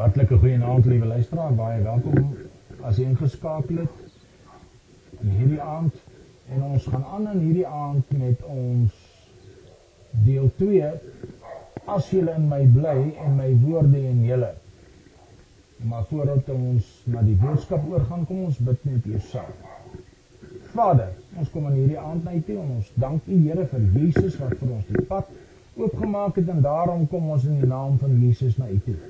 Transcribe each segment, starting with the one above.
Hartlike goeienaand liewe luisteraar, baie welkom as jy ingeskakel het in hierdie aand en ons gaan aan in hierdie aand met ons deel 2 as julle in my bly en my woorde in julle. Maar voordat ons na die boodskap oorgaan, kom ons bid net eers saam. Vader, ons kom in hierdie aand na U en ons dank U Here vir Jesus wat vir ons die pad oopgemaak het en daarom kom ons in die naam van Jesus na U toe.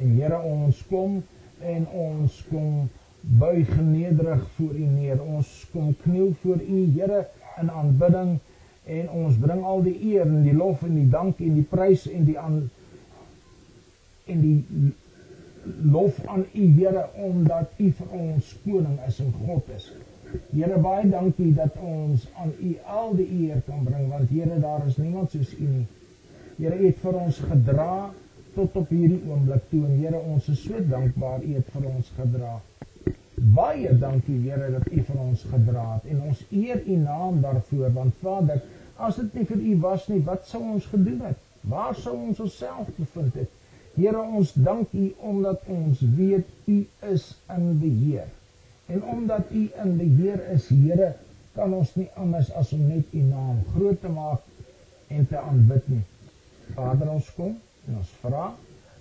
En Here, ons kom en ons kom buig nederig voor U neer. Ons kom kniel voor U, Here, in aanbidding en ons bring al die eer en die lof en die dank en die prys en die aan en die lof aan U, Here, omdat U vir ons koning is en God is. Here, baie dankie dat ons aan U al die eer kan bring want Here, daar is niemand soos U nie. Here, U het vir ons gedra tot op hierdie oomblik toe en Here ons is so dankbaar U het vir ons gedra. Baie dankie Here dat U vir ons gedra het en ons eer U naam daarvoor want Vader, as dit nie vir U was nie, wat sou ons gedoen het? Waar sou ons onsself bevind het? Here ons dank U omdat ons weet U is in beheer. En omdat U in beheer is, Here, kan ons nie anders as om net U naam groot te maak en te aanbid nie. Vader, ons kom En ons vra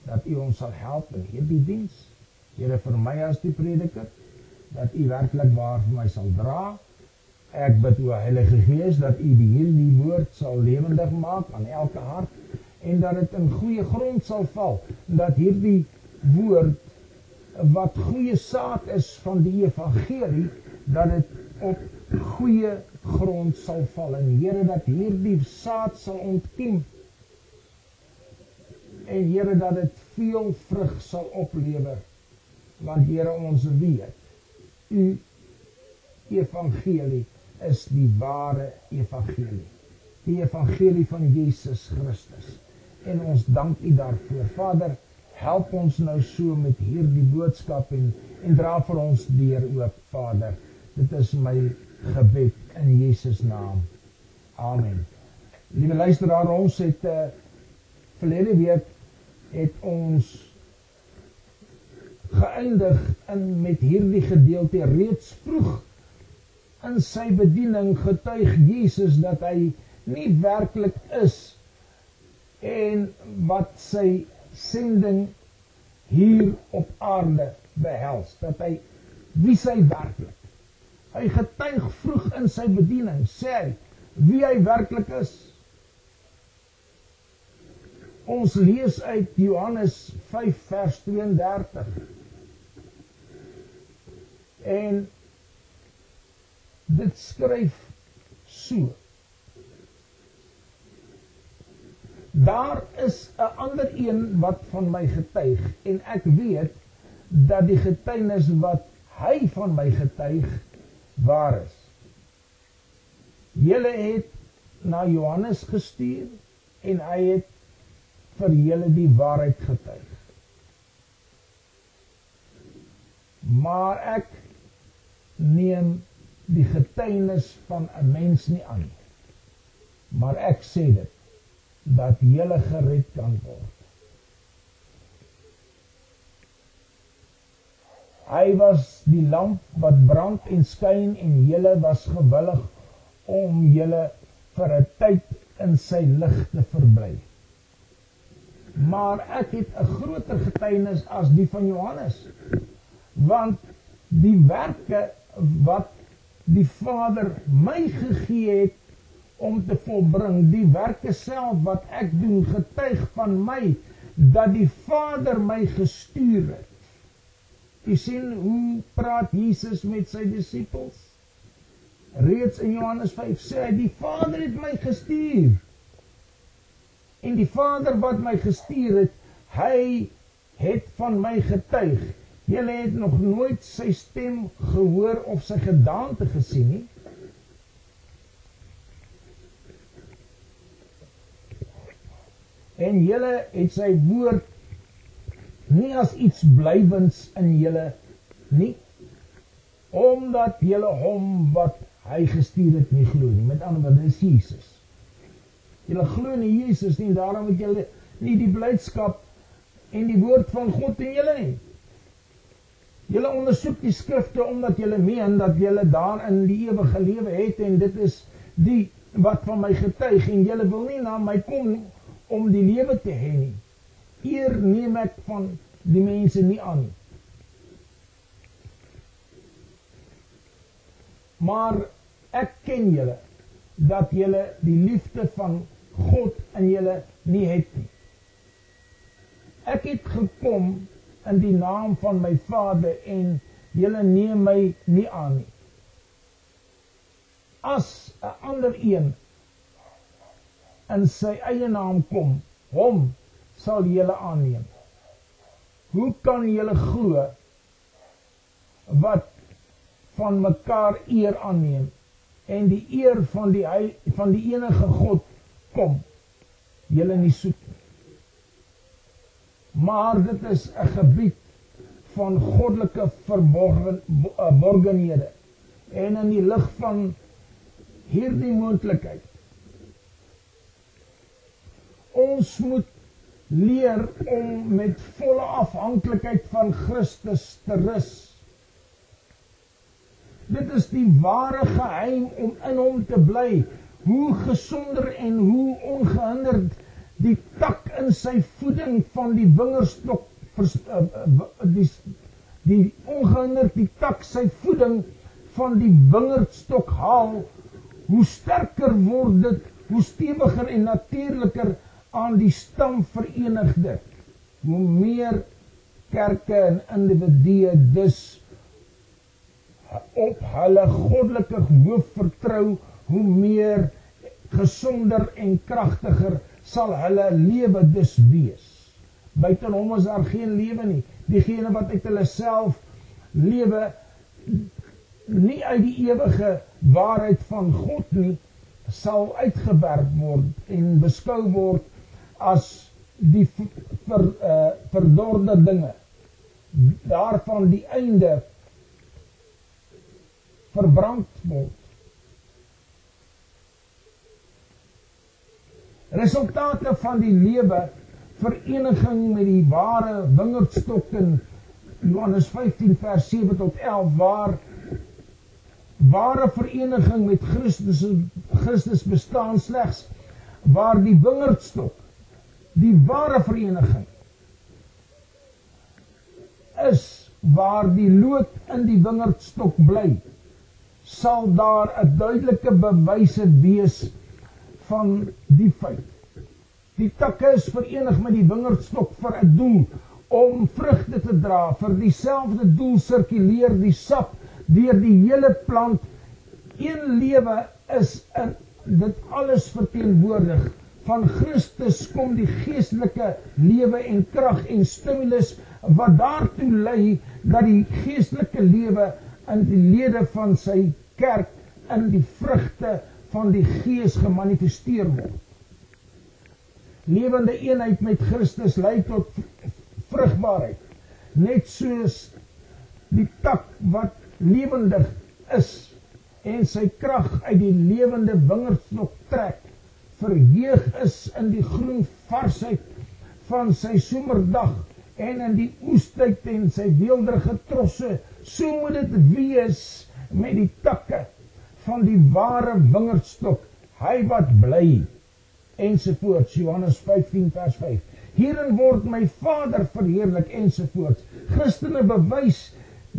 dat U ons sal help in hierdie diens. Here vir my as die prediker dat U werklik waar vir my sal dra. Ek bid o Heilige Gees dat U die hierdie woord sal lewendig maak aan elke hart en dat dit in goeie grond sal val. Dat hierdie woord wat goeie saad is van die evangelie dat dit op goeie grond sal val en Here dat hierdie saad sal ontkiem en Here dat dit veel vrug sal oplewer. Want Here ons weet u evangelie is die ware evangelie. Die evangelie van Jesus Christus. En ons dank u daarvoor. Vader help ons nou so met hierdie boodskap en en dra vir ons deur ook Vader. Dit is my gebed in Jesus naam. Amen. Liewe luisteraar ons het uh, verlede week het ons geëindig in met hierdie gedeelte reeds vroeg in sy bediening getuig Jesus dat hy nie werklik is en wat sy sending hier op aarde behels dat hy wie sy werklik hy getuig vroeg in sy bediening sê hy wie hy werklik is Ons lees uit Johannes 5 vers 32. En dit skryf so. Daar is 'n ander een wat van my getuig en ek weet dat die getuienis wat hy van my getuig waar is. Julle het na Johannes gestuur en hy het vir julle die waarheid getuig. Maar ek neem die getuienis van 'n mens nie aan nie. Maar ek sê dit dat julle gered kan word. Hy was die lamp wat brand en skyn en julle was gewillig om julle vir 'n tyd in sy lig te verbly maar ek het 'n groter getuienis as die van Johannes. Want die werke wat die Vader my gegee het om te volbring, die werke self wat ek doen, getuig van my dat die Vader my gestuur het. U sien hoe praat Jesus met sy disippels? Reeds in Johannes 5 sê hy die Vader het my gestuur en die Vader wat my gestuur het, hy het van my getuig. Julle het nog nooit sy stem gehoor of sy gedaante gesien nie. En julle het sy woord nie as iets blywends in julle nie omdat julle hom wat hy gestuur het nie glo nie. Met ander woorde, dis Jesus. Julle glo in Jesus nie, daarom het julle nie die blydskap en die woord van God in julle nie. Julle ondersoek die skrifte omdat julle meen dat julle daarin die ewige lewe het en dit is die wat van my getuig en julle wil nie na my kom om die lewe te hê nie. Eer neem ek van die mense nie aan nie. Maar ek ken julle dat julle die liefde van God in julle nie het nie. Ek het gekom in die naam van my Vader en julle neem my nie aan nie. As 'n ander een in sy eie naam kom, hom sal julle aanneem. Hoe kan julle glo wat van mekaar eer aanneem en die eer van die van die enige God kom julle nie soek nie. Maar dit is 'n gebied van goddelike verborgenhede. En in die lig van hierdie moontlikheid ons moet leer om met volle afhanklikheid van Christus te rus. Dit is die ware geheim om in hom te bly hoe gesonder en hoe ongehinderd die tak in sy voeding van die wingerdstok uh, die die ongehinderd die tak sy voeding van die wingerdstok haal hoe sterker word dit hoe stewiger en natuurliker aan die stam verenig dit hoe meer kerke en individue dus op hulle goddelike hoof vertrou hoe meer gesonder en kragtiger sal hulle lewe dus wees. Buiten hom is daar geen lewe nie. Diegene wat uit hulle self lewe nie uit die ewige waarheid van God nie, sal uitgewerp word en beskou word as die ver, uh, verdorde dinge. Daarvan die einde verbrand word. Resultate van die lewe vereniging met die ware wingerdstok in Johannes 15 vers 7 tot 11 waar ware vereniging met Christus Christus bestaan slegs waar die wingerdstok die ware vereniging is waar die lood in die wingerdstok bly sal daar 'n duidelike bewyse wees van die feit. Die takke is verenig met die wingerdstok vir 'n doel om vrugte te dra. Vir dieselfde doel sirkuleer die sap deur die hele plant. Een lewe is in dit alles verteenwoordig. Van Christus kom die geestelike lewe en krag en stimulus wat daartoe lei dat die geestelike lewe in die lede van sy kerk in die vrugte van die gees gemanifesteer word. Lewende eenheid met Christus lei tot vrugbaarheid. Net soos die tak wat lewendig is en sy krag uit die lewende wingerdstok trek, verheug is in die groen varsheid van sy somerdag en in die oestyd en sy weelderige trosse, so moet dit wees met die takke van die ware wingerdstok, hy wat bly ensovoorts Johannes 15 vers 5. Hierin word my Vader verheerlik ensovoorts. Christene bewys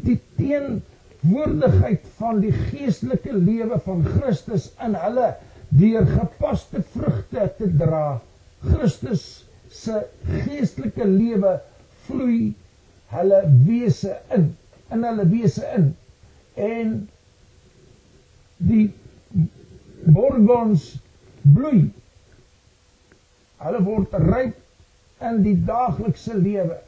die teenwoordigheid van die geestelike lewe van Christus in hulle deur gepaste vrugte te dra. Christus se geestelike lewe vloei hulle wese in in hulle wese in en die borgons bloei. Hulle word ryp in die daaglikse lewe.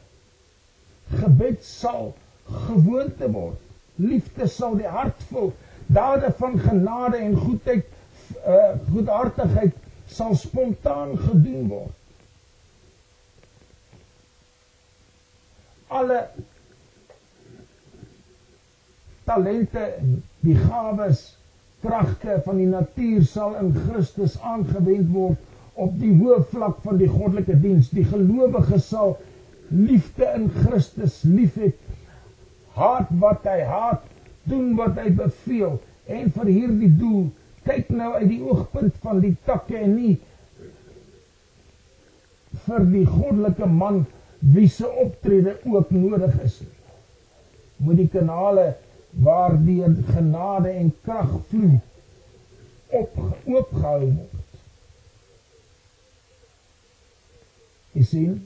Gebed sal gewoonte word. Liefde sal die hart vul. Dade van genade en goedheid uh goedhartigheid sal spontaan gedoen word. Alle talente en die gawes kragte van die natuur sal in Christus aangewend word op die hoë vlak van die goddelike diens. Die gelowige sal liefde in Christus liefhet. Haat wat hy haat, doen wat hy beveel en vir hierdie doel kyk nou uit die oogpunt van die takke en nie vir die goddelike man wie se optrede ook nodig is. Moet die kanale waardeur genade en krag vloei op oopgehou word. Jy sien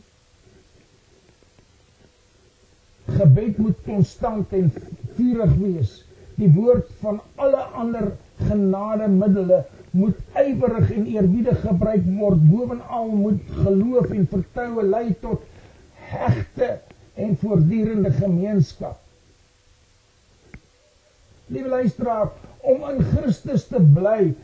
gebed moet konstant en vurig wees. Die woord van alle ander genademiddels moet ywerig en eerbiedig gebruik word. Bovenal moet geloof en vertroue lei tot hegte en voortdurende gemeenskap. Liewe luisteraar, om in Christus te bly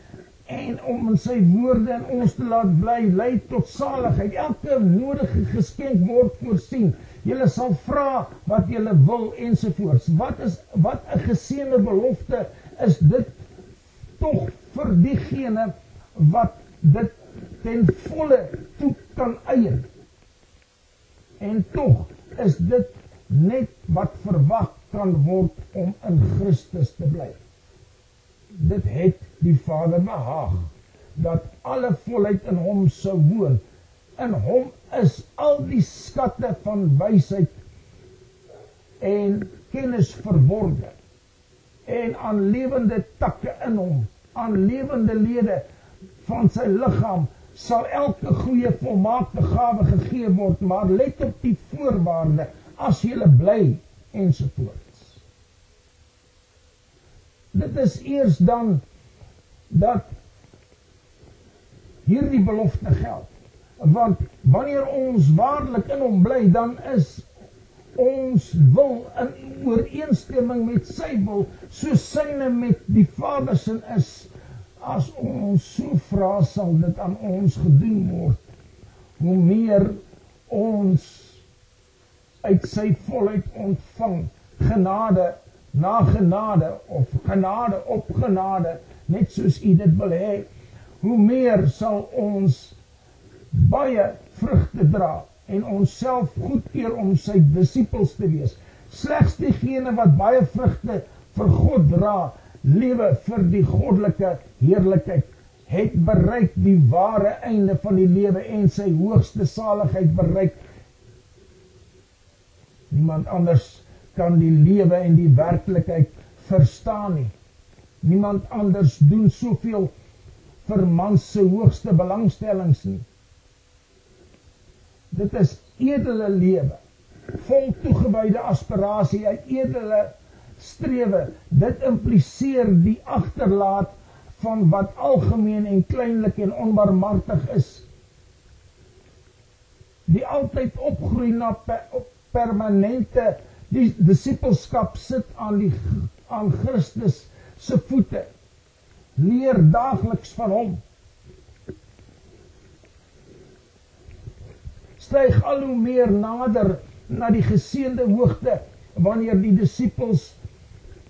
en om in sy woorde in ons te laat bly lei tot saligheid. Elke nodige geskenk word voorsien. Julle sal vra wat julle wil ensovoorts. Wat is wat 'n geseënde belofte is dit tog vir diegene wat dit ten volle toe kan eien. En tog is dit net wat verwag kan word om in Christus te bly. Dit het die Vader behaag dat alle volheid in hom sou woon. In hom is al die skatte van wysheid en kennis verborge. En aan lewende takke in hom, aan lewende lede van sy liggaam sal elke goeie volmaakte gawe gegee word, maar let op die voorwaarde as jy bly ensovoorts. Dit is eers dan dat hierdie belofte geld. Want wanneer ons waarlik in hom bly, dan is ons wil in ooreenstemming met sy wil, so syne met die Vader se is. As ons so vra, sal dit aan ons gedoen word. Hoe meer ons uit sy volheid ontvang genade na genade of genade op genade net soos u dit wil hê, hoe meer sal ons baie vrugte dra en onsself goedkeur om sy disippels te wees. Slegs diegene wat baie vrugte vir God dra, lewe vir die goddelike heerlikheid, het bereik die ware einde van die lewe en sy hoogste saligheid bereik. Niemand anders kan die lewe en die werklikheid verstaan nie. Niemand anders doen soveel vir man se hoogste belangstellings nie. Dit is edele lewe, vol toegewyde aspirasie en edele strewe. Dit impliseer die agterlaat van wat algemeen en kleinlik en onbarmhartig is. Die altyd opgroei na permanente die disipelskap sit aan die aan Christus se voete. Leer daagliks van hom. Styg al hoe meer nader na die geseënde hoogte wanneer die disippels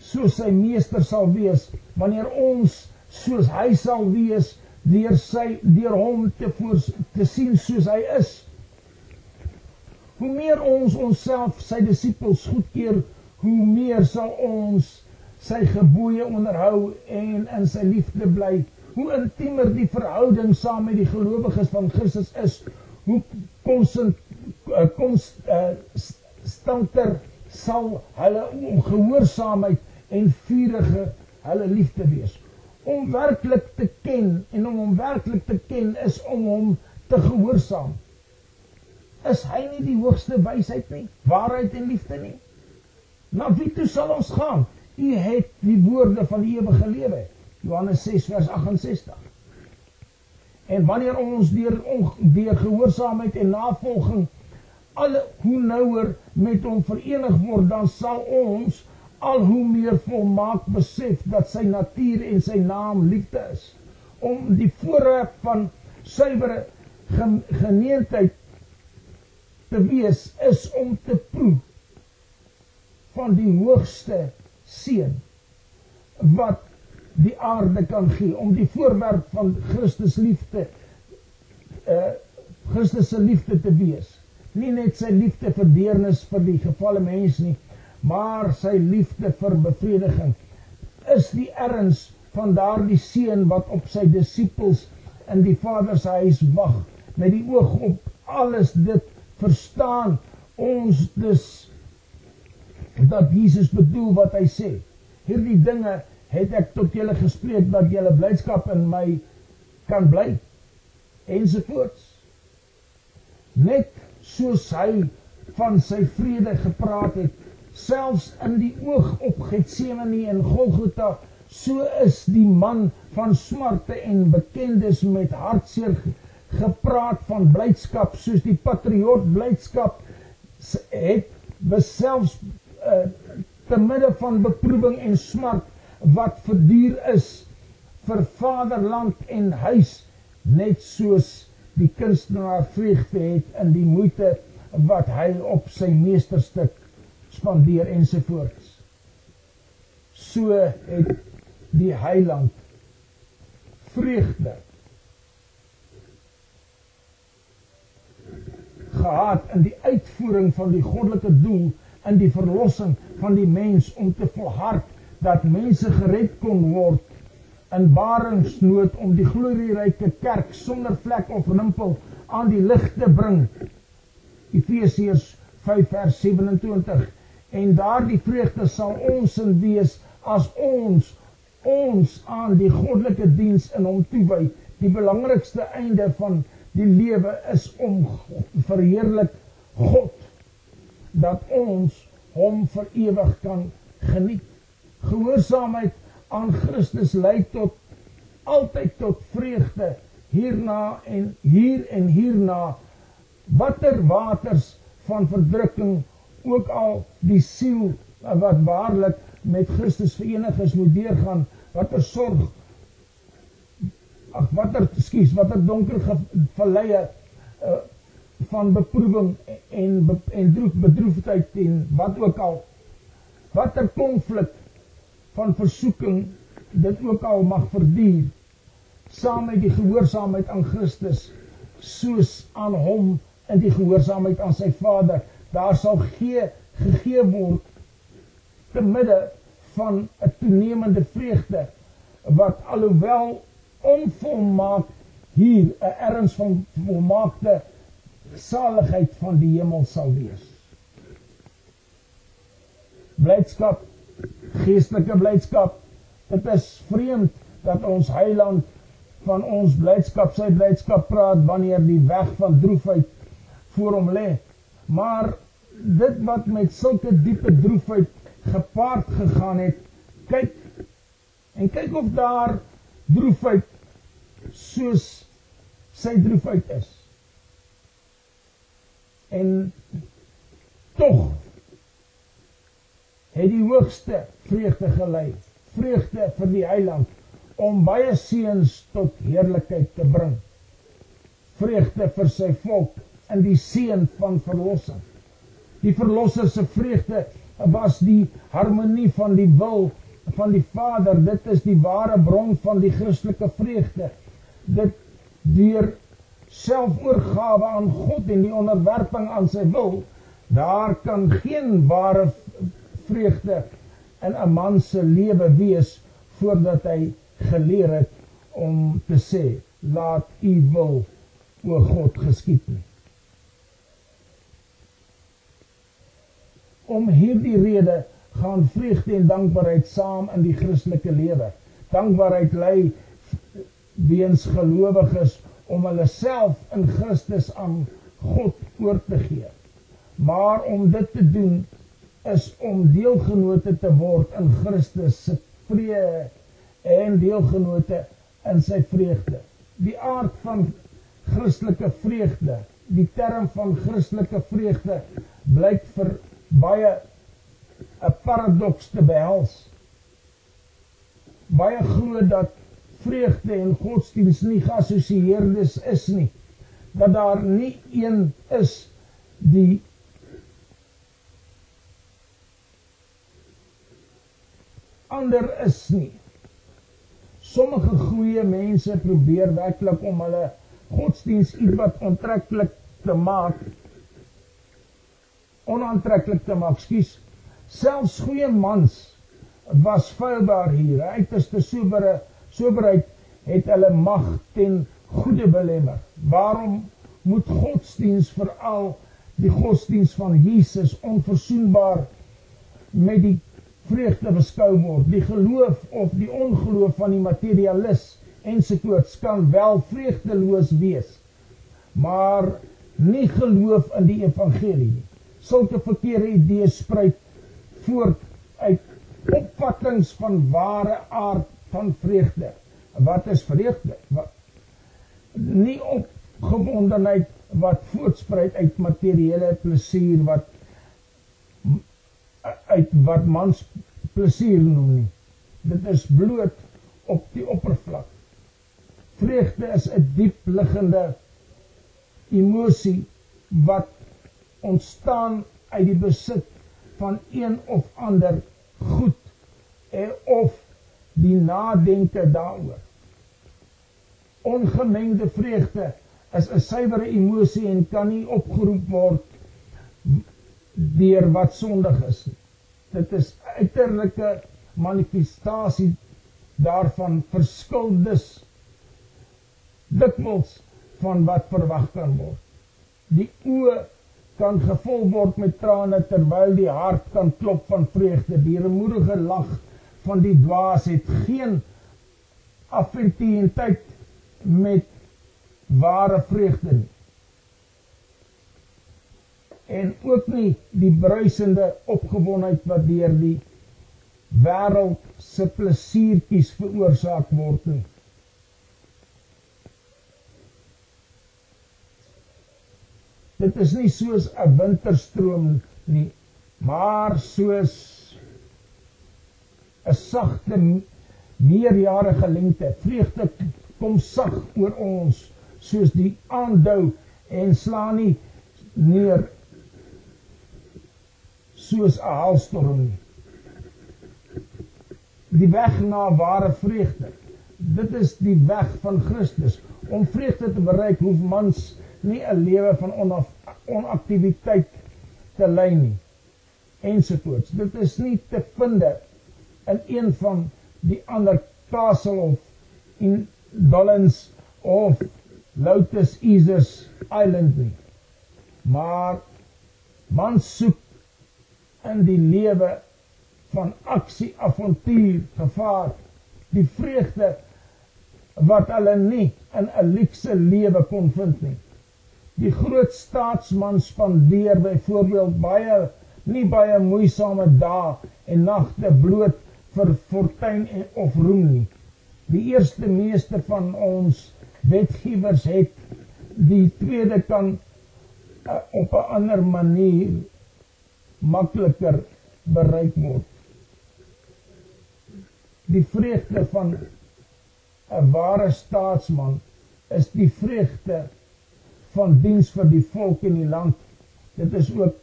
soos sy meester sal wees, wanneer ons soos hy sal wees deur sy deur hom te voor te sien soos hy is. Hoe meer ons onsself sy disippels goedkeur, hoe meer sal ons sy gebooie onderhou en in sy liefde bly. Hoe intiemer die verhouding saam met die gelowiges van Christus is, hoe konstant eh, stanter sal hulle gehoorsaamheid en vurige hulle liefde wees. Om werklik te ken en om hom werklik te ken is om hom te gehoorsaam. Is hy nie die hoogste wysheid nie? Waarheid en liefde nie? Na wie toe sal ons gaan? U het die woorde van die ewige lewe. Johannes 6 vers 68. En wanneer ons deur deur gehoorsaamheid en navolging alle hoe nouer met hom verenig word, dan sal ons al hoe meer volmaak besef dat sy natuur en sy naam liefde is. Om die voorreg van suiwere geneentheid te wees is om te proe van die hoogste seën wat die aarde kan gee om die voorwerp van Christus liefde uh Christus se liefde te wees. nie net sy liefde vir deernis vir die gevalle mens nie, maar sy liefde vir bevrediging is die erns van daardie seun wat op sy disippels in die Vader se huis wag met die oog op alles dit verstaan ons dus dat Jesus bedoel wat hy sê. Hierdie dinge het ek tot julle gespreek dat julle blydskap in my kan bly ensovoorts net soos hy van sy vrede gepraat het selfs in die oog op Getsemane en Golgotha so is die man van smarte en bekendes met hartseer gepraat van blydskap soos die patriot blydskap het beselfs uh, te midde van beproewing en smart wat verduur is vir vaderland en huis net soos die kunstenaar vreugde het in die moeite wat hy op sy meesterstuk spandeer ensovoorts so het die heiland vreugde gehad in die uitvoering van die goddelike doel in die verlossing van die mens om te volhard dat mense gered kon word in baringsnood om die glorieryke kerk sonder vlek of rimpel aan die lig te bring Efesiërs 5 vers 27 en daardie vreugde sal ons in wees as ons ons aan die goddelike diens in hom toewy. Die belangrikste einde van die lewe is om verheerlik God dat ons hom vir ewig kan geniet. Gehoorsaamheid aan Christus lei tot altyd tot vreugde hierna en hier en hierna watter waters van verdrukking ook al die siel wat waarlik met Christus verenig is moet deurgaan watter sorg ag watter skuis watter donker valleie uh, van beproewing en en droef bedroefdheid en wat ook al. Watter konflik van versoeking dit ook al mag verduur saam met die gehoorsaamheid aan Christus soos aan hom in die gehoorsaamheid aan sy Vader. Daar sal gee gegee word te midde van 'n toenemende vreugde wat alhoewel onvolmaak hier 'n erns van volmaakte saligheid van die hemel sal wees. Blydskap, geestelike blydskap. Dit is vreemd dat ons Heiland van ons blydskap, sy blydskap praat wanneer die weg van droefheid voor hom lê. Maar dit wat met sulke diepe droefheid gepaard gegaan het, kyk en kyk of daar droefheid soos sy droefheid is. En tog het die hoogste vreugde gelei, vreugde vir die heiland om baie seuns tot heerlikheid te bring. Vreugde vir sy volk in die seën van verlossing. Die verlosser se vreugde was die harmonie van die wil van die Vader. Dit is die ware bron van die Christelike vreugde. Dit deur selfoorgawe aan God en die onderwerping aan sy wil, daar kan geen ware vreugde in 'n man se lewe wees voordat hy geleer het om te sê laat u wil o God geskied nie. om hierdie rede gaan vreugde en dankbaarheid saam in die Christelike lewe. Dankbaarheid lei weens gelowiges om hulle self in Christus aan God oor te gee. Maar om dit te doen is om deelgenote te word in Christus se vrede en deelgenote in sy vreugde. Die aard van Christelike vreugde, die term van Christelike vreugde blyk vir baie 'n paradoks te behels. Baie glo dat vreugde en godsdiens nie geassosieerdes is nie. Dat daar nie een is die ander is nie. Sommige goeie mense probeer werklik om hulle godsdiens ietwat ontreklik te maak onaantreklik te maak. Skus. Selfs goeie mans was feilbaar hier. Uiterste sobere soberheid het hulle mag ten goeie belemmer. Waarom moet godsdiens veral die godsdiens van Jesus onverzoenbaar met die vreugde beskou word. Die geloof of die ongeloof van die materialis ensovoorts kan wel vreugdeloos wees, maar nie geloof in die evangelie nie. Sulke verkeerde idees spruit voort uit opvattings van ware aard van vreugde. Wat is vreugde? Wat nie opgewondenheid wat voortspruit uit materiële plesier wat uit wat mans plesier noem nie. Dit is bloot op die oppervlak. Vreugde is 'n diep liggende emosie wat ontstaan uit die besit van een of ander goed en of die nadenke daaroor. Ongemengde vreugde is 'n suiwere emosie en kan nie opgeroep word deur wat sondig is nie. Dit is uiterlike manifestasie daarvan verskil dus dikwels van wat verwag kan word. Die oë kan gevul word met trane terwyl die hart kan klop van vreugde. Die remoedige lag van die dwaas het geen affiniteit met ware vreugde nie. En ook nie die bruisende opgewondenheid wat deur die wêreld se plesiertjies veroorsaak word nie. Dit is nie soos 'n winterstroom nie, maar soos 'n sagte meerjarige lente. Vreugde kom sag oor ons soos die aandou en slaan nie neer soos 'n haalstorm nie. Die weg na ware vreugde. Dit is die weg van Christus. Om vreugde te bereik, hoef mans nie 'n lewe van onaktiwiteit te lei nie. Ensovoorts. Dit is nie te vind in een van die ander Castle of in Dollens of Lotus Easers Island nie. Maar man soek in die lewe van aksie, avontuur, gevaar, die vreugde wat hulle nie in 'n luukse lewe kon vind nie. Die groot staatsman spandeer byvoorbeeld baie nie baie moeisame dae en nagte bloot vir fortuin en of roem nie. Die eerste meester van ons wetgewers het die tweede kan uh, op 'n ander manier makliker bereik word. Die vreugde van 'n ware staatsman is die vreugde van diens vir die volk in die land. Dit is ook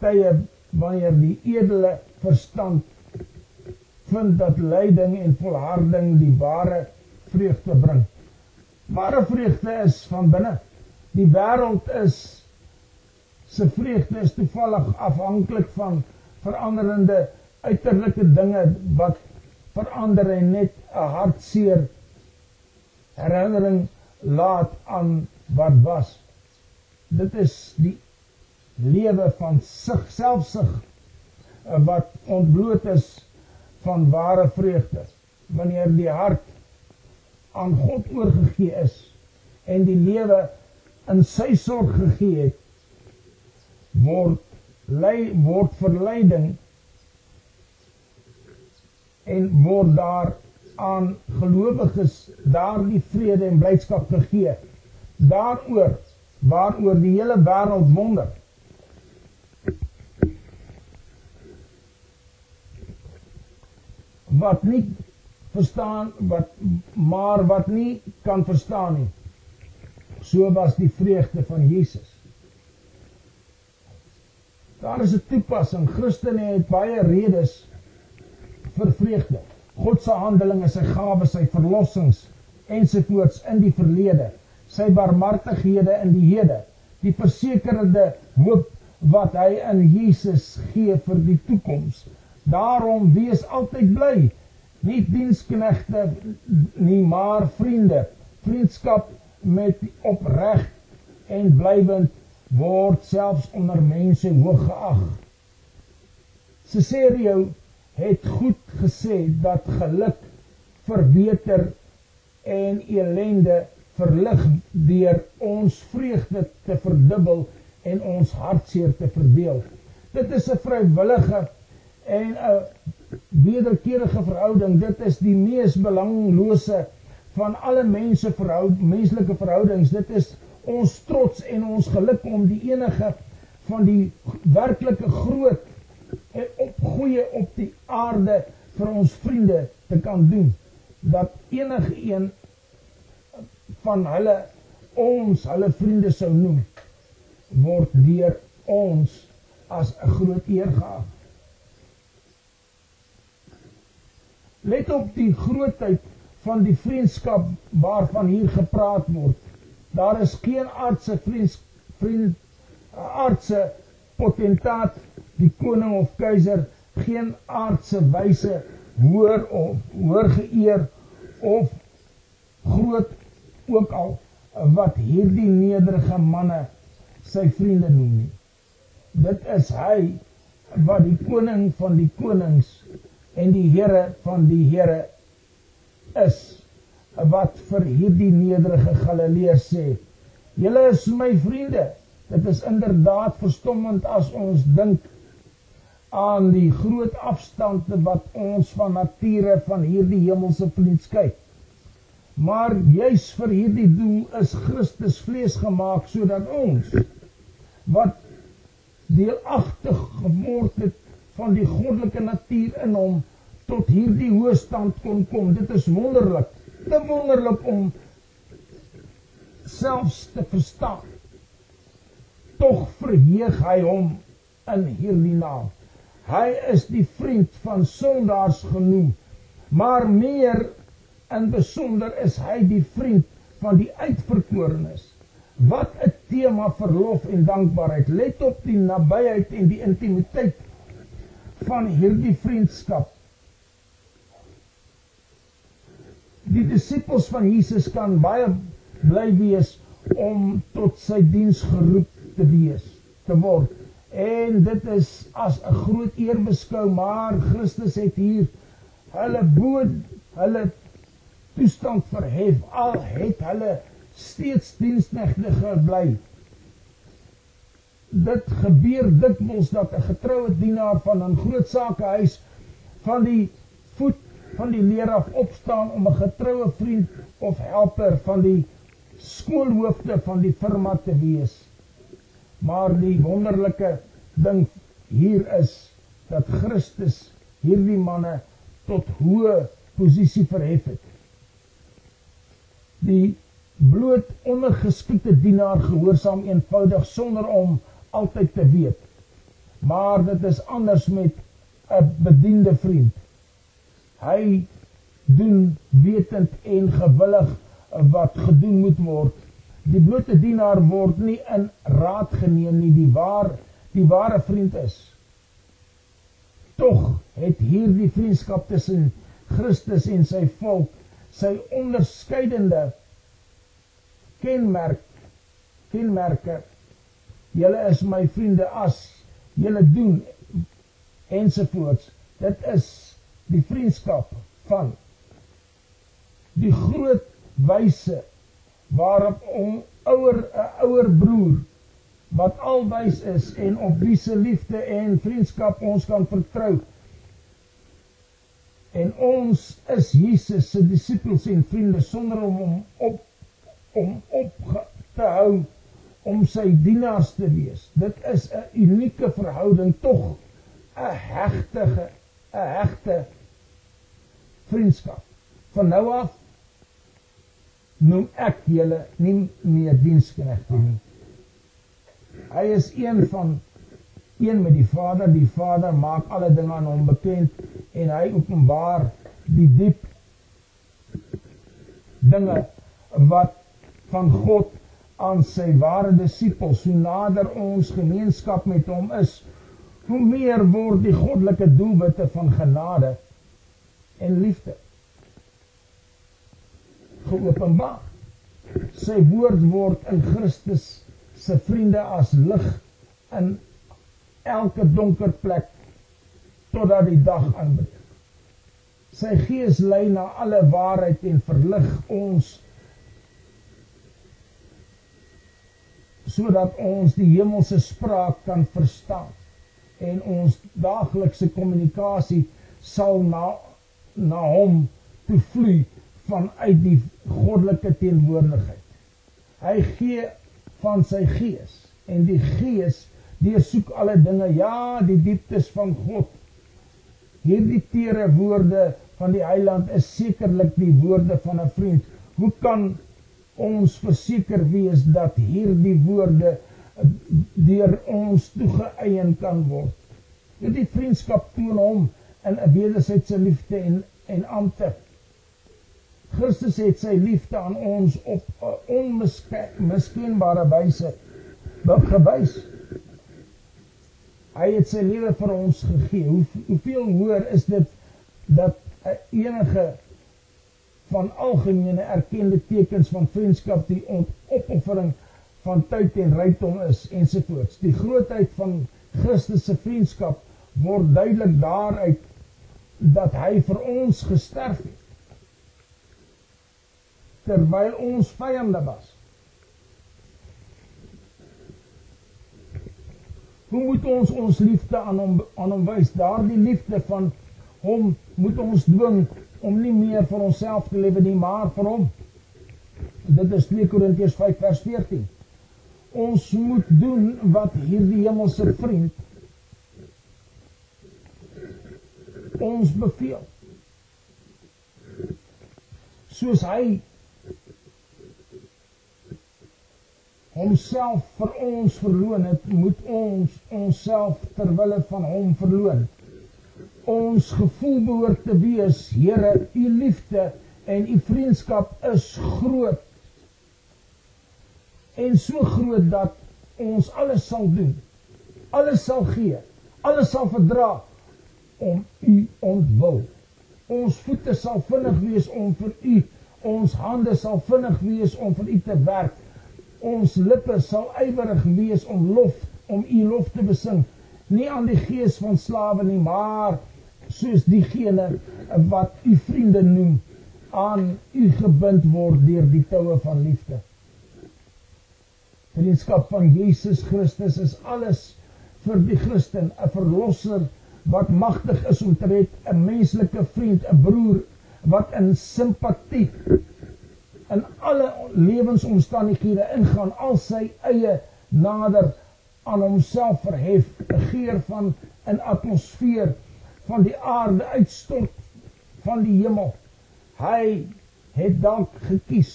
tye wanneer die edele verstand vind dat lyding en volharding die ware vreugde bring. Ware vreugde is van binne. Die wêreld is se vreugde is toevallig afhanklik van veranderende uiterlike dinge wat verander en net 'n hartseer herinnering laat aan wat was. Dit is die lewe van sig selfsug eh, wat ontbloot is van ware vreugde wanneer die hart aan God oorgegee is en die lewe in sy sorg gegee het word lei word verleiding en word daar aan gelowiges daardie vrede en blydskap gegee daaroor waaroor die hele wêreld wonder. Wat nie verstaan wat maar wat nie kan verstaan nie. So was die vreugde van Jesus. Daar is 'n toepassing. Christene het baie redes vir vreugde. God se handelinge, sy gawes, sy verlossings ensovoorts in die verlede sy barmhartighede in die hede, die versekerde hoop wat hy in Jesus gee vir die toekoms. Daarom wees altyd bly. Nie diensknegte nie, maar vriende. Vriendskap met opreg en blywend word selfs onder mense hoog geag. Cesario het goed gesê dat geluk verbeter en elende verlig deur ons vreugde te verdubbel en ons hartseer te verdeel. Dit is 'n vrywillige en 'n wederkerige verhouding. Dit is die mees belanglose van alle mense verhoud menslike verhoudings. Dit is ons trots en ons geluk om die enige van die werklike groot en op goeie op die aarde vir ons vriende te kan doen dat enige een van hulle ons hulle vriende sou noem word deur ons as 'n groot eer geag. Let op die grootheid van die vriendskap waarvan hier gepraat word. Daar is geen aardse vriend vriend aardse potentaat, die koning of keiser, geen aardse wyse hoor of hoor geëer of groot ook al wat hierdie nederige manne sy vriende noem nie. Dit is hy wat die koning van die konings en die Here van die Here is wat vir hierdie nederige Galileërs sê: "Julle is my vriende." Dit is inderdaad verstommend as ons dink aan die groot afstande wat ons van nature van hierdie hemelse vriend skei. Maar juis vir hierdie doel is Christus vlees gemaak sodat ons wat deelagtig geword het van die goddelike natuur in hom tot hierdie hoë stand kon kom. Dit is wonderlik. Te wonderlik om selfs te verstaan. Tog verheug hy hom in hierdie naam. Hy is die vriend van sondaars genoem, maar meer in besonder is hy die vriend van die uitverkorenes. Wat 'n tema verlof en dankbaarheid. Let op die nabyheid en die intimiteit van hierdie vriendskap. Die disippels van Jesus kan baie bly wees om tot sy diens geroep te wees, te word. En dit is as 'n groot eer beskou, maar Christus het hier hulle bo hulle toestand verhef al het hulle steeds diensknegte gebly. Dit gebeur dikwels dat 'n getroue dienaar van 'n groot sakehuis van die voet van die leer af opstaan om 'n getroue vriend of helper van die skoolhoofde van die firma te wees. Maar die wonderlike ding hier is dat Christus hierdie manne tot hoë posisie verhef het. Die bloot ondergeskikte dienaar gehoorsaam eenvoudig sonder om altyd te weet. Maar dit is anders met 'n bediende vriend. Hy doen wetend en gewillig wat gedoen moet word. Die blote dienaar word nie in raad geneem nie, die waar die ware vriend is. Tog het hierdie vriendskap tussen Christus en sy volk sy onderskeidende kenmerk kenmerke. Julle is my vriende as julle doen ensovoorts dit is die vriendskap van die groot wyse waarop 'n ouer 'n ouer broer wat alwys is en op wie se liefde en vriendskap ons kan vertrou en ons is Jesus se disippels en vriende sonder om hom op om op te hou om sy dienaars te wees. Dit is 'n unieke verhouding tog 'n hegtige 'n hegte vriendskap. Van nou af noem ek julle nie meer diensknegte nie. Hy is een van een met die Vader. Die Vader maak alle dinge aan hom bekend en hy openbaar die diep dinge wat van God aan sy ware disippels, hoe nader ons gemeenskap met hom is, hoe meer word die goddelike doelwitte van genade en liefde geopenbaar. Sy woord word in Christus se vriende as lig in elke donker plek totdat die dag aanbreek. Sy gees lei na alle waarheid en verlig ons sodat ons die hemelse spraak kan verstaan en ons daaglikse kommunikasie sal na na hom toe vloei vanuit die goddelike teenwoordigheid. Hy gee van sy gees en die gees deursoek alle dinge, ja, die dieptes van God. Hierdie tere woorde van die Heiland is sekerlik die woorde van 'n vriend. Hoe kan ons verseker wees dat hierdie woorde deur ons toegeëien kan word? Hierdie vriendskap toon hom in 'n wederwysige liefde en en ampte. Christus het sy liefde aan ons op 'n onmiskenbare wyse bewys. Hy het sy lewe vir ons gegee. Hoe hoeveel hoër is dit dat enige van algemene erkende tekens van vriendskap die opoffering van tyd en rykdom is ensovoorts. Die grootheid van Christus se vriendskap word duidelik daaruit dat hy vir ons gesterf het terwyl ons vyande was. Hoe moet ons ons liefde aan hom aan hom wys? Daardie liefde van hom moet ons dwing om nie meer vir onsself te lewe nie, maar vir hom. Dit is 2 Korintiërs 5 vers 14. Ons moet doen wat hierdie hemelse vriend ons beveel. Soos hy homself vir ons verloon het, moet ons onsself ter wille van hom verloon. Ons gevoel behoort te wees, Here, u liefde en u vriendskap is groot. En so groot dat ons alles sal doen. Alles sal gee. Alles sal verdra om u ontwil. Ons voete sal vinnig wees om vir u, ons hande sal vinnig wees om vir u te werk ons lippe sal ywerig wees om lof om u lof te besing. Nie aan die gees van slawe nie maar soos diegene wat u vriende noem aan u gebind word deur die toue van liefde. Vriendskap van Jesus Christus is alles vir die Christen 'n verlosser wat magtig is om te red 'n menslike vriend 'n broer wat in simpatie in alle lewensomstandighede ingaan al sy eie nader aan homself verhef 'n geur van 'n atmosfeer van die aarde uitstort van die hemel. Hy het dalk gekies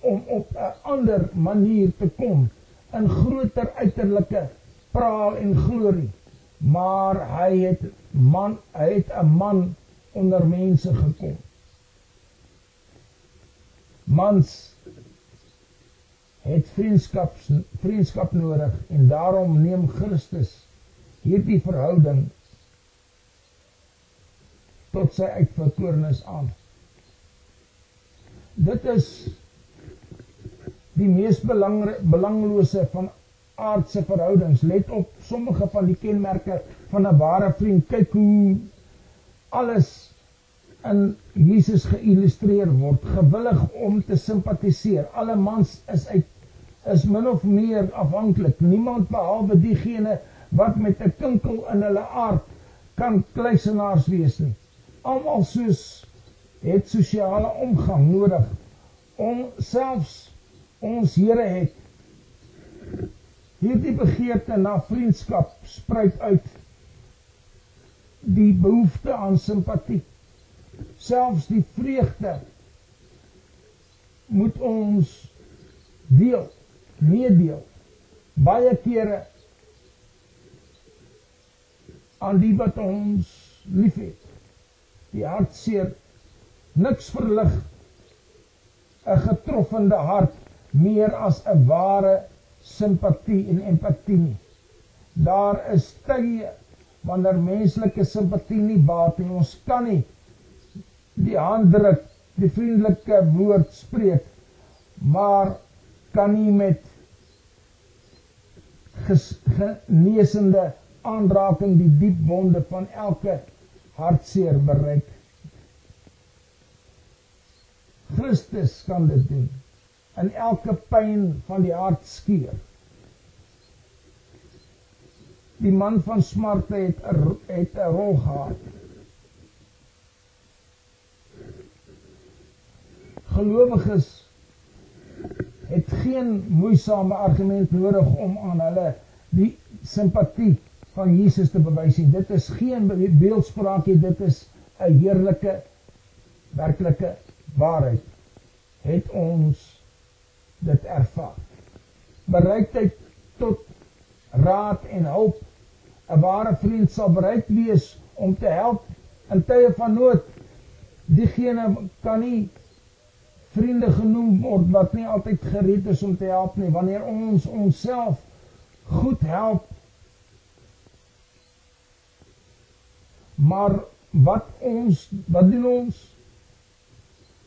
om op 'n ander manier te kom in groter uiterlike praal en glorie. Maar hy het man hy het 'n man onder mense gekom mans het vriendskap vriendskap nodig en daarom neem Christus hierdie verhouding tot sy uitverkorenes aan. Dit is die mees belanglose van aardse verhoudings. Let op sommige van die kenmerke van 'n ware vriend. Kyk hoe alles in Jesus geïllustreer word, gewillig om te simpatiseer. Alle mans is uit is min of meer afhanklik. Niemand behalwe diegene wat met 'n kinkel in hulle aard kan kluisenaars wees nie. Almal soos het sosiale omgang nodig. Om selfs ons Here het hierdie begeerte na vriendskap spruit uit die behoefte aan simpatie selfs die vreugde moet ons deel, meedeel. Baie kere aan die wat ons liefhet. Die hartseer niks verlig 'n getroffende hart meer as 'n ware simpatie en empatie nie. Daar is tye wanneer menslike simpatie nie baat nie. Ons kan nie die handdruk, die vriendelike woord spreek, maar kan nie met genesende aanraking die diep wonde van elke hartseer bereik. Christus kan dit doen. In elke pyn van die hart skeur. Die man van smarte het het 'n rol gehad. Gelowiges het geen moeisame argument nodig om aan hulle die simpatie van Jesus te bewys nie. Dit is geen beeldspraak nie, dit is 'n heerlike werklike waarheid. Het ons dit ervaar. Bereidheid tot raad en hulp. 'n Ware vriend sal bereid wees om te help in tye van nood. Diegene kan nie vriende genoem word wat nie altyd gereed is om te help nie. Wanneer ons onsself goed help maar wat ons wat doen ons?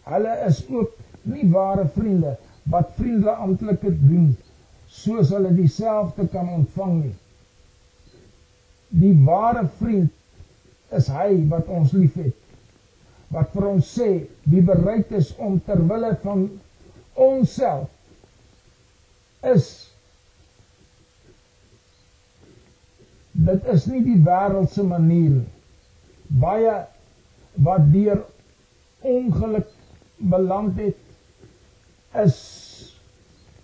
Hulle is ook nie ware vriende wat vriende amptelik doen soos hulle dieselfde kan ontvang nie. Die ware vriend is hy wat ons liefhet wat vir ons sê wie bereid is om ter wille van onsself is dit is nie die wêreldse manier baie wat deur ongeluk beland het is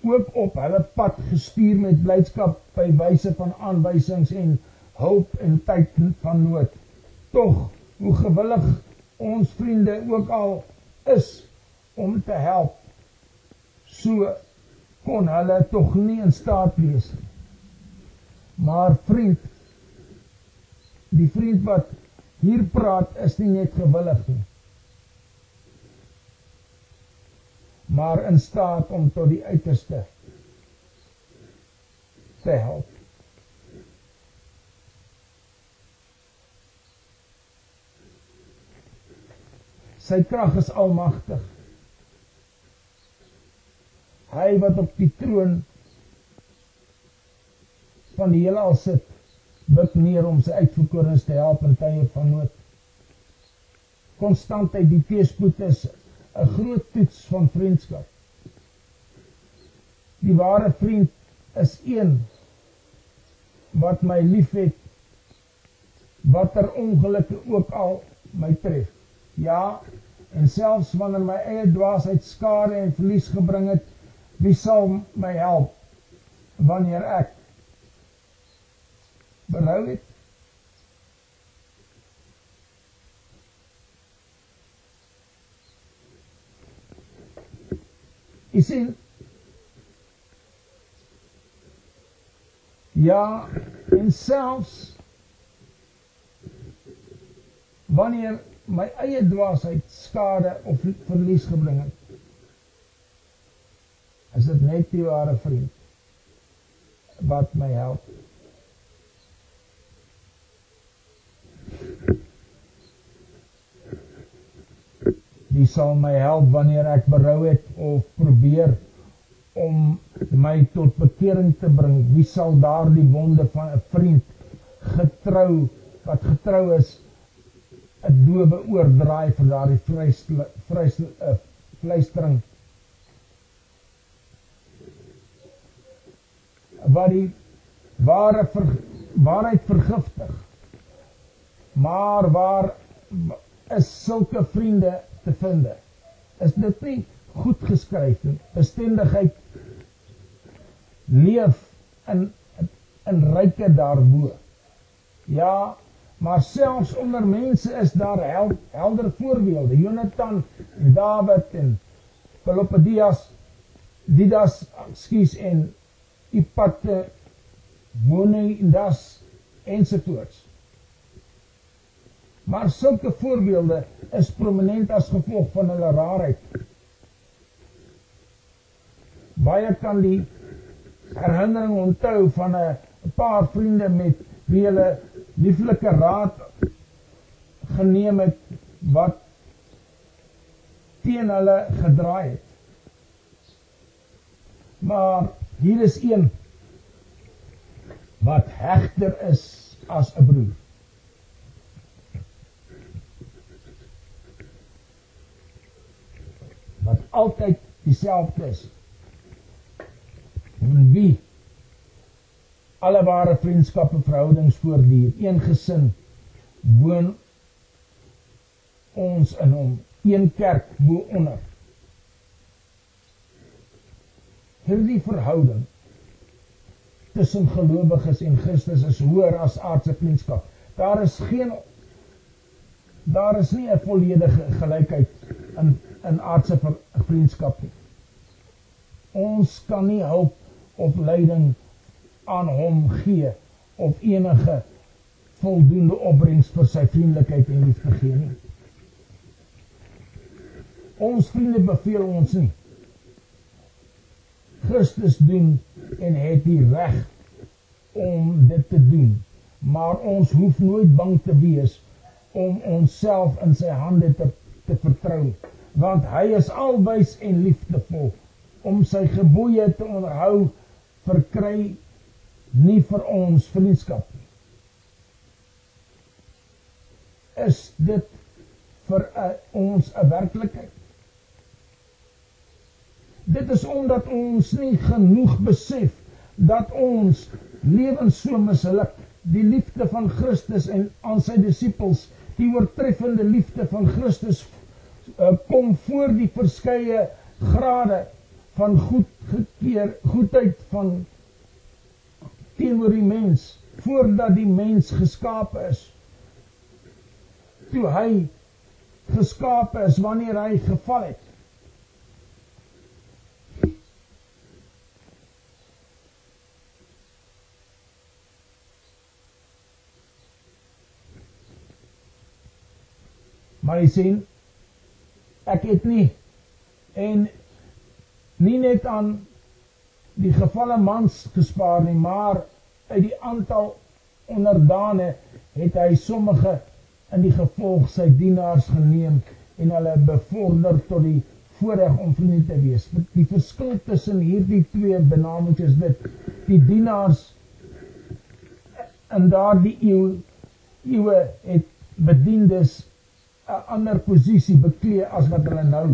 ook op hulle pad gestuur met blydskap by wyse van aanwysings en hulp in tyd van nood. Tog hoe gewillig ons vriende ook al is om te help. So kon hulle tog nie in staat wees. Maar vriend die vriend wat hier praat is nie net gewillig nie maar in staat om tot die uiterste te help Sy krag is almagtig. Hy wat op die troon van die heelal sit, buig neer om sy uitverkorenes te help in tye van nood. Konstantheid die teespoed is 'n groot toets van vriendskap. Die ware vriend is een wat my liefhet watter ongelukke ook al my tref. Ja, en selfs wanneer my eie dwaasheid skade en verlies gebring het, wie sal my help wanneer ek berou het? Jy sien Ja, en selfs wanneer my eie dwaasheid skade of verlies gebring het. Is dit net die ware vriend wat my help? Wie sal my help wanneer ek berou het of probeer om my tot bekering te bring? Wie sal daardie wonde van 'n vriend getrou wat getrou is 'n dowe oordraai vir daardie vleis uh, fluistering wat die ware ver, waarheid vergiftig. Maar waar is sulke vriende te vind is dit nie goed geskryf nie? Bestendigheid leef in in ryke daarbo. Ja Maar selfs onder mense is daar hel, helder voorbeelde. Jonathan en Dawid en Pelopedias, Didas, skuis en Ipate, Mone en Das ensovoorts. Maar sulke voorbeelde is prominent as gevolg van hulle raarheid. Baie kan die herinnering onthou van 'n paar vriende met wie hulle lieflike raad geneem het wat teen hulle gedraai het. Maar hier is een wat hegter is as 'n broer. Wat altyd dieselfde is. En wie alle ware vriendskappe verhoudings voortduur. Een gesin woon ons in hom. Een kerk bo onder. Hierdie verhouding tussen gelowiges en Christus is hoër as aardse vriendskap. Daar is geen daar is nie 'n volledige gelykheid in in aardse vriendskap nie. Ons kan nie hulp of leiding aan hom gee of enige voldoende opbrengs vir sy vriendelikheid en liefde gee nie. Ons vriende beveel ons nie. Christus doen en het die reg om dit te doen. Maar ons hoef nooit bang te wees om onsself in sy hande te te vertrou, want hy is alwys en liefdevol om sy gebooie te onderhou verkry nie vir ons vriendskap nie. Is dit vir a, ons 'n werklikheid? Dit is omdat ons nie genoeg besef dat ons lewens so misluk. Die liefde van Christus en aan sy disippels, die oortreffende liefde van Christus uh, kom voor die verskeie grade van goed gekeer, goedheid van teenoor die mens voordat die mens geskaap is. Toe hy geskaap is wanneer hy geval het. Maar jy sien ek het nie en nie net aan die gevalle mans gespaar nie, maar uit die aantal onderdane het hy sommige in die gevolg sy dienaars geneem en hulle bevorder tot die voorreg om vriende te wees. Die verskil tussen hierdie twee benamings is dit die dienaars in daardie eeu eeue het bediendes 'n ander posisie beklee as wat hulle nou.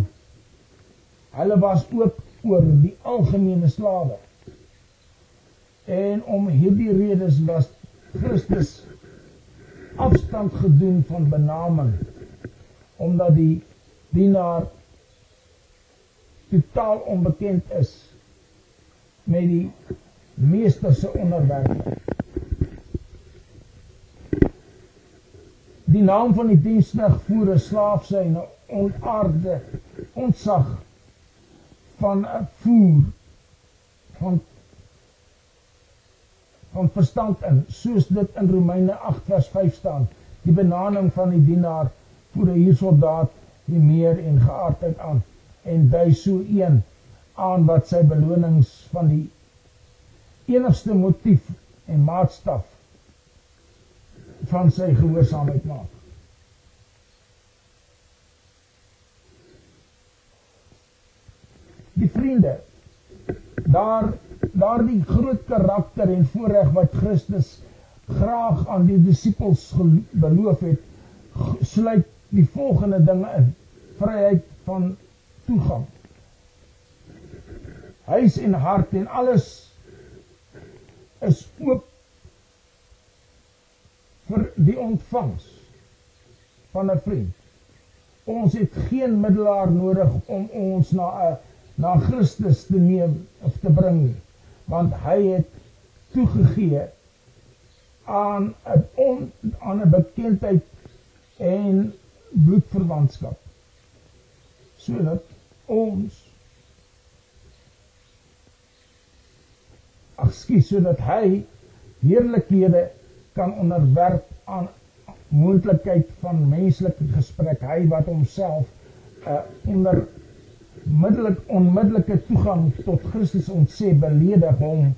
Hulle was ook oor die algemene slawe. En om hierdie redes was Christus afstand gedoen van benaming omdat die dienaar totaal onbekend is met die meester se onderwerp. Die naam van die diensnig voer 'n slaaf sy 'n onaarde ontsag van voer van van verstand in soos dit in Romeine 8 vers 5 staan. Die benaming van die dienaar voer 'n hier soldaat die meer en geaardheid aan en dui so een aan wat sy belonings van die enigste motief en maatstaf van sy gehoorsaamheid maak die vriende daar daardie groot karakter en voorreg wat Christus graag aan die disippels beloof het sluit die volgende dinge in. Vryheid van toegang. Huis en hart en alles is oop vir die ontvangs van 'n vriend. Ons het geen middelaar nodig om ons na 'n na Christus te neem of te bring nie want hy het toegegee aan 'n on, aan 'n bekendheid en bloedverwantskap sodat ons afskies sodat hy heerlikhede kan onderwerp aan moontlikheid van menslike gesprek hy wat homself uh, onder middelik onmiddellike toegang tot Christus ons sê beledig hom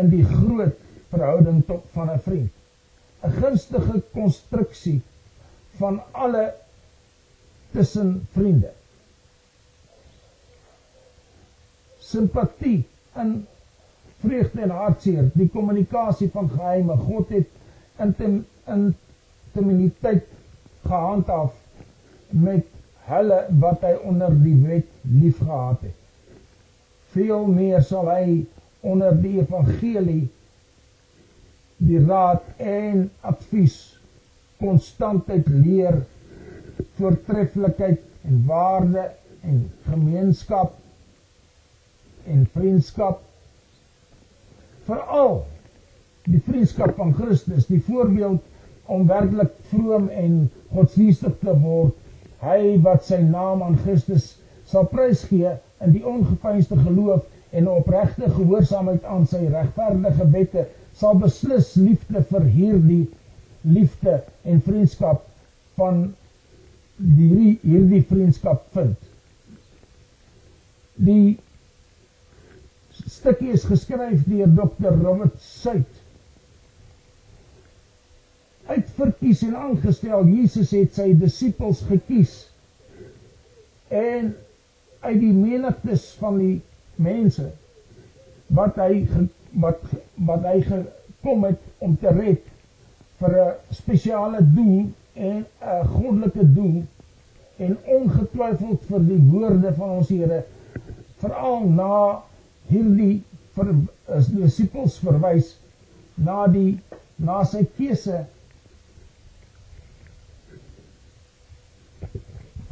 in die groot verhouding tot van 'n vriend. 'n Gunstige konstruksie van alle tussen vriende. Simpatie in vreugde en hartseer, die kommunikasie van geheime. God het intim intimiteit gehandhaaf met hulle wat hy onder die wet liefgehad het. Veel meer sal hy onder die evangelie die raad en advies konstantheid leer voortreffelikheid en waarde en gemeenskap en vriendskap veral die vriendskap van Christus die voorbeeld om werklik vroom en godsdienstig te word hy wat sy naam aan Christus sal prysgee in die ongeveinsde geloof en opregte gehoorsaamheid aan sy regverdige wette sal beslis liefde vir hierdie liefde en vriendskap van hierdie hierdie vriendskap vind. Die stukkie is geskryf deur Dr. Robert Suid. Uitverkies en aangestel, Jesus het sy disippels gekies. En uit die menigtes van die mense wat hy wat wat hy gekom het om te red vir 'n spesiale doel en 'n goddelike doel en ongetwyfeld vir die woorde van ons Here veral na hierdie vir as disippels verwys na die na sy keuse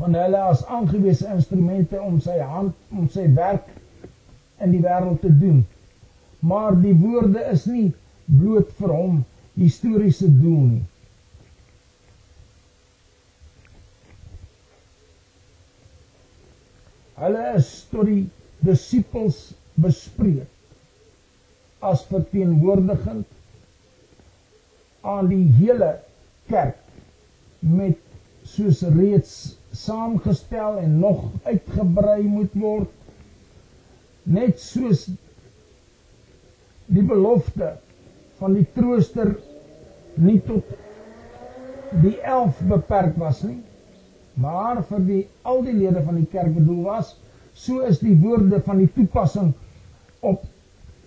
van hulle as aangewese instrumente om sy hand om sy werk in die wêreld te doen. Maar die woorde is nie bloot vir hom historiese doel nie. Hulle is tot die disippels bespreek as verteenwoordigend aan die hele kerk met soos reeds saamgestel en nog uitgebrei moet word. Net soos die belofte van die trooster nie tot die 11 beperk was nie maar vir die al die lede van die kerk bedoel was so is die woorde van die toepassing op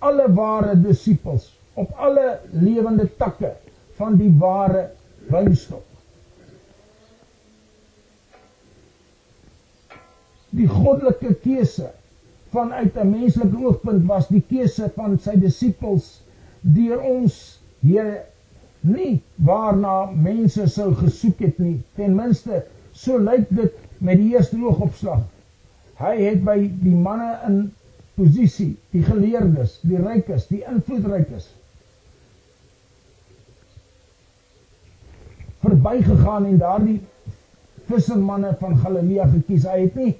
alle ware disippels op alle lewende takke van die ware wynstok die goddelike keuse vanuit 'n menslike oogpunt was die keuse van sy disippels deur ons Here nie waarna mense sou gesoek het nie. Ten minste so lyk dit met die eerste oogopslag. Hy het by die manne in posisie die geleerdes die rykes die invloedrykes verbygegaan en daardie vissermanne van Galilea gekies. Hy het nie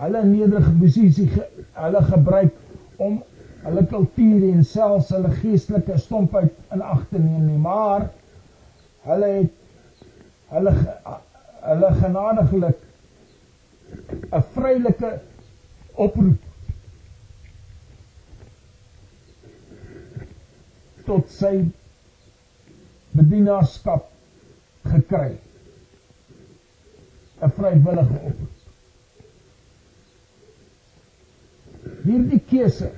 hulle nederige posisie ge, hulle gebruik om hulle kultuur en selfs hulle geestelike stompheid in ag te neem nie maar hulle het hulle hulle genadiglik 'n vrylike oproep tot sy bedienaarskap gekry. 'n vrywillige oproep Hierdie keuse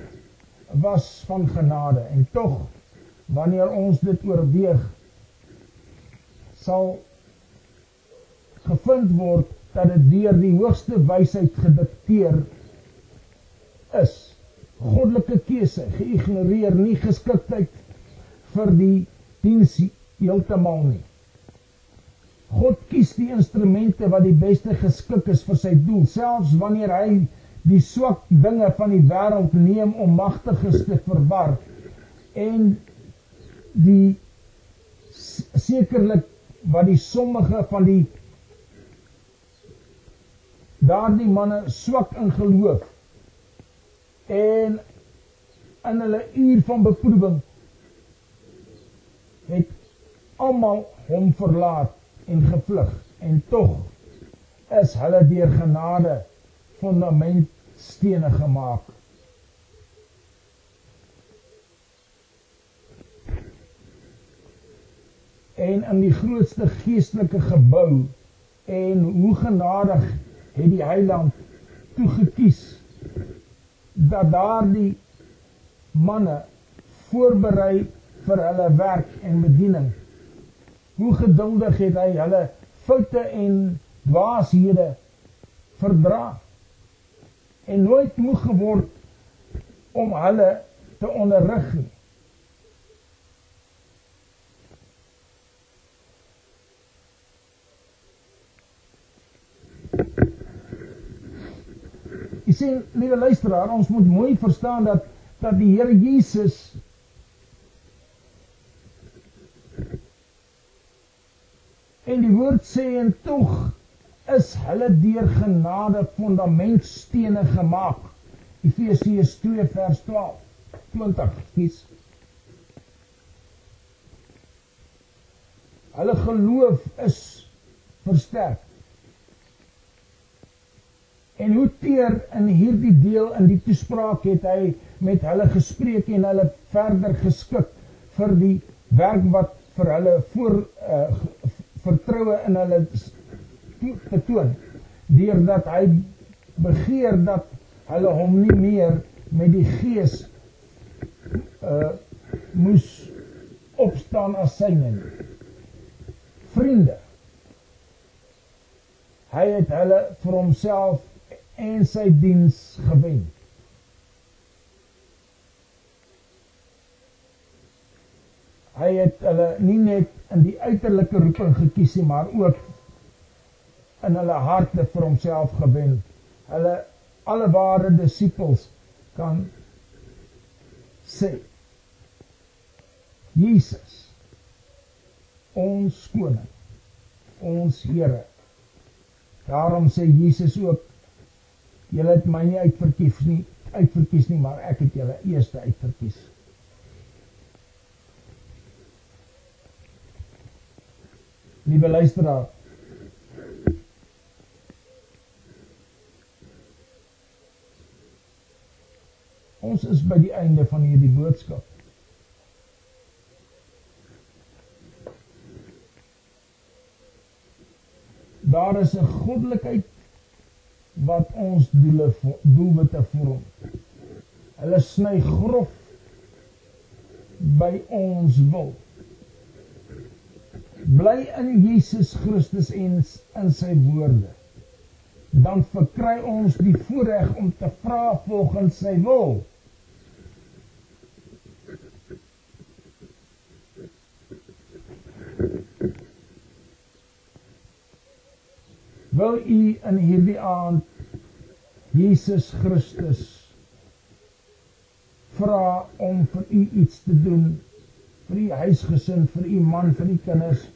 was van genade en tog wanneer ons dit oorweeg sal gevind word dat dit deur die hoogste wysheid gedikteer is. Goddelike keuse geïgnoreer nie geskiktheid vir die diens heeltemal nie. God kies die instrumente wat die beste geskik is vir sy doel, selfs wanneer hy die swak dinge van die wêreld neem om magtiges te verwar en die sekerlik wat die sommige van die daardie manne swak in geloof en in hulle uur van beproewing het almal hom verlaat en gevlug en tog is hulle deur genade fundamentstene gemaak. En in die grootste geestelike gebou en hoe genadig het die Heiland toegekies dat daardie manne voorberei vir hulle werk en bediening. Hoe geduldig het hy hulle foute en dwaashede verdra en nooit moeg geword om hulle te onderrig nie. Jy sien, liewe luisteraar, ons moet mooi verstaan dat dat die Here Jesus en die woord sê en tog is hulle deur genade fundamentstene gemaak. Efesiërs 2 vers 12. 20. Kies. Hulle geloof is versterk. En hoe teer in hierdie deel in die toespraak het hy met hulle gespreek en hulle verder geskik vir die werk wat vir hulle voor uh, vertroue in hulle te toon deurdat hy begeer dat hulle hom nie meer met die gees uh moes opstaan as syne vriende hy het hulle vir homself en sy diens gewen. Hy het hulle nie net in die uiterlike roeping gekies nie, maar ook in hulle harte vir homself gewen. Hulle alle ware disippels kan sê Jesus ons koning ons Here daarom sê Jesus ook Julle het my nie uitverkies nie, uitverkies nie, maar ek het julle eers uitverkies. Liewe luisteraar, ons is by die einde van hierdie boodskap. Daar is 'n goddelikheid wat ons doele doelwitte vorm. Hulle sny grof by ons wil. Bly in Jesus Christus en in sy woorde. Dan verkry ons die voorreg om te vra volgens sy wil. Wil u in hierdie aand Jesus Christus vra om vir u iets te doen vir u huisgesin, vir u man, vir u kinders.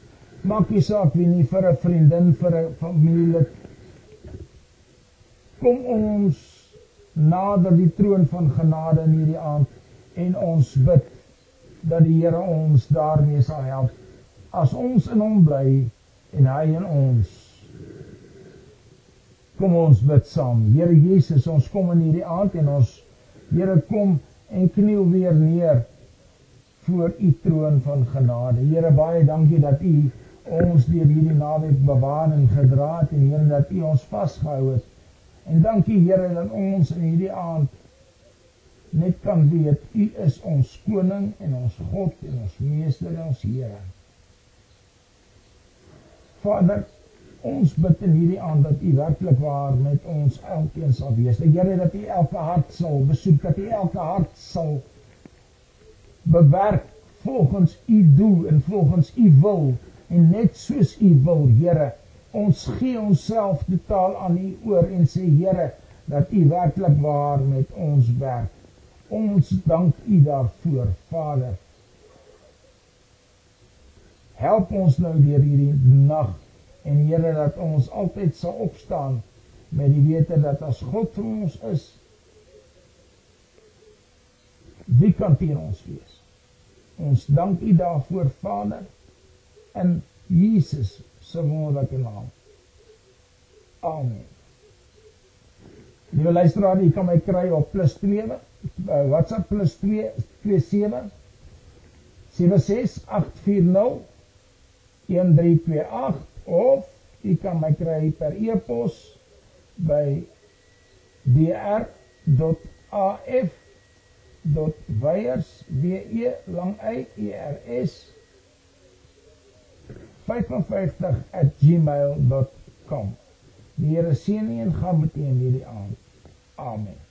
Maak nie saak wie nie vir 'n vriendin, vir 'n familielid. Kom ons nader die troon van genade in hierdie aand en ons bid dat die Here ons daarmee sal help as ons in hom bly en hy in ons Kom ons bid saam. Here Jesus, ons kom in hierdie aand en ons Here kom en kniel weer neer voor u troon van genade. Here baie dankie dat u ons deur hierdie naweek bewaar en gedra het en Here dat u ons vasgehou het. En dankie Here dat ons in hierdie aand net kan weet u is ons koning en ons God en ons meester en ons Here. Vader, Ons bid in hierdie aand dat U werklik waar met ons elkeen sal wees. Die Here dat U elke hart sal besoek, dat U elke hart sal bewerk volgens U doel en volgens U wil en net soos U wil, Here. Ons gee onsself totaal aan U oor en sê Here dat U werklik waar met ons werk. Ons dank U daarvoor, Vader. Help ons nou deur hierdie nag en Here dat ons altyd sal opstaan met die wete dat as God vir ons is wie kan teen ons wees? Ons dank U daarvoor Vader in Jesus se wonderlike naam. Amen. Liewe luisteraar, jy kan my kry op +2 uh, WhatsApp +2 27 76840 1328 of jy kan my kry per e-pos by dr.af.weyers w e lang y e r s 55@gmail.com. Die Here seën u en gaan met u in hierdie aand. Amen.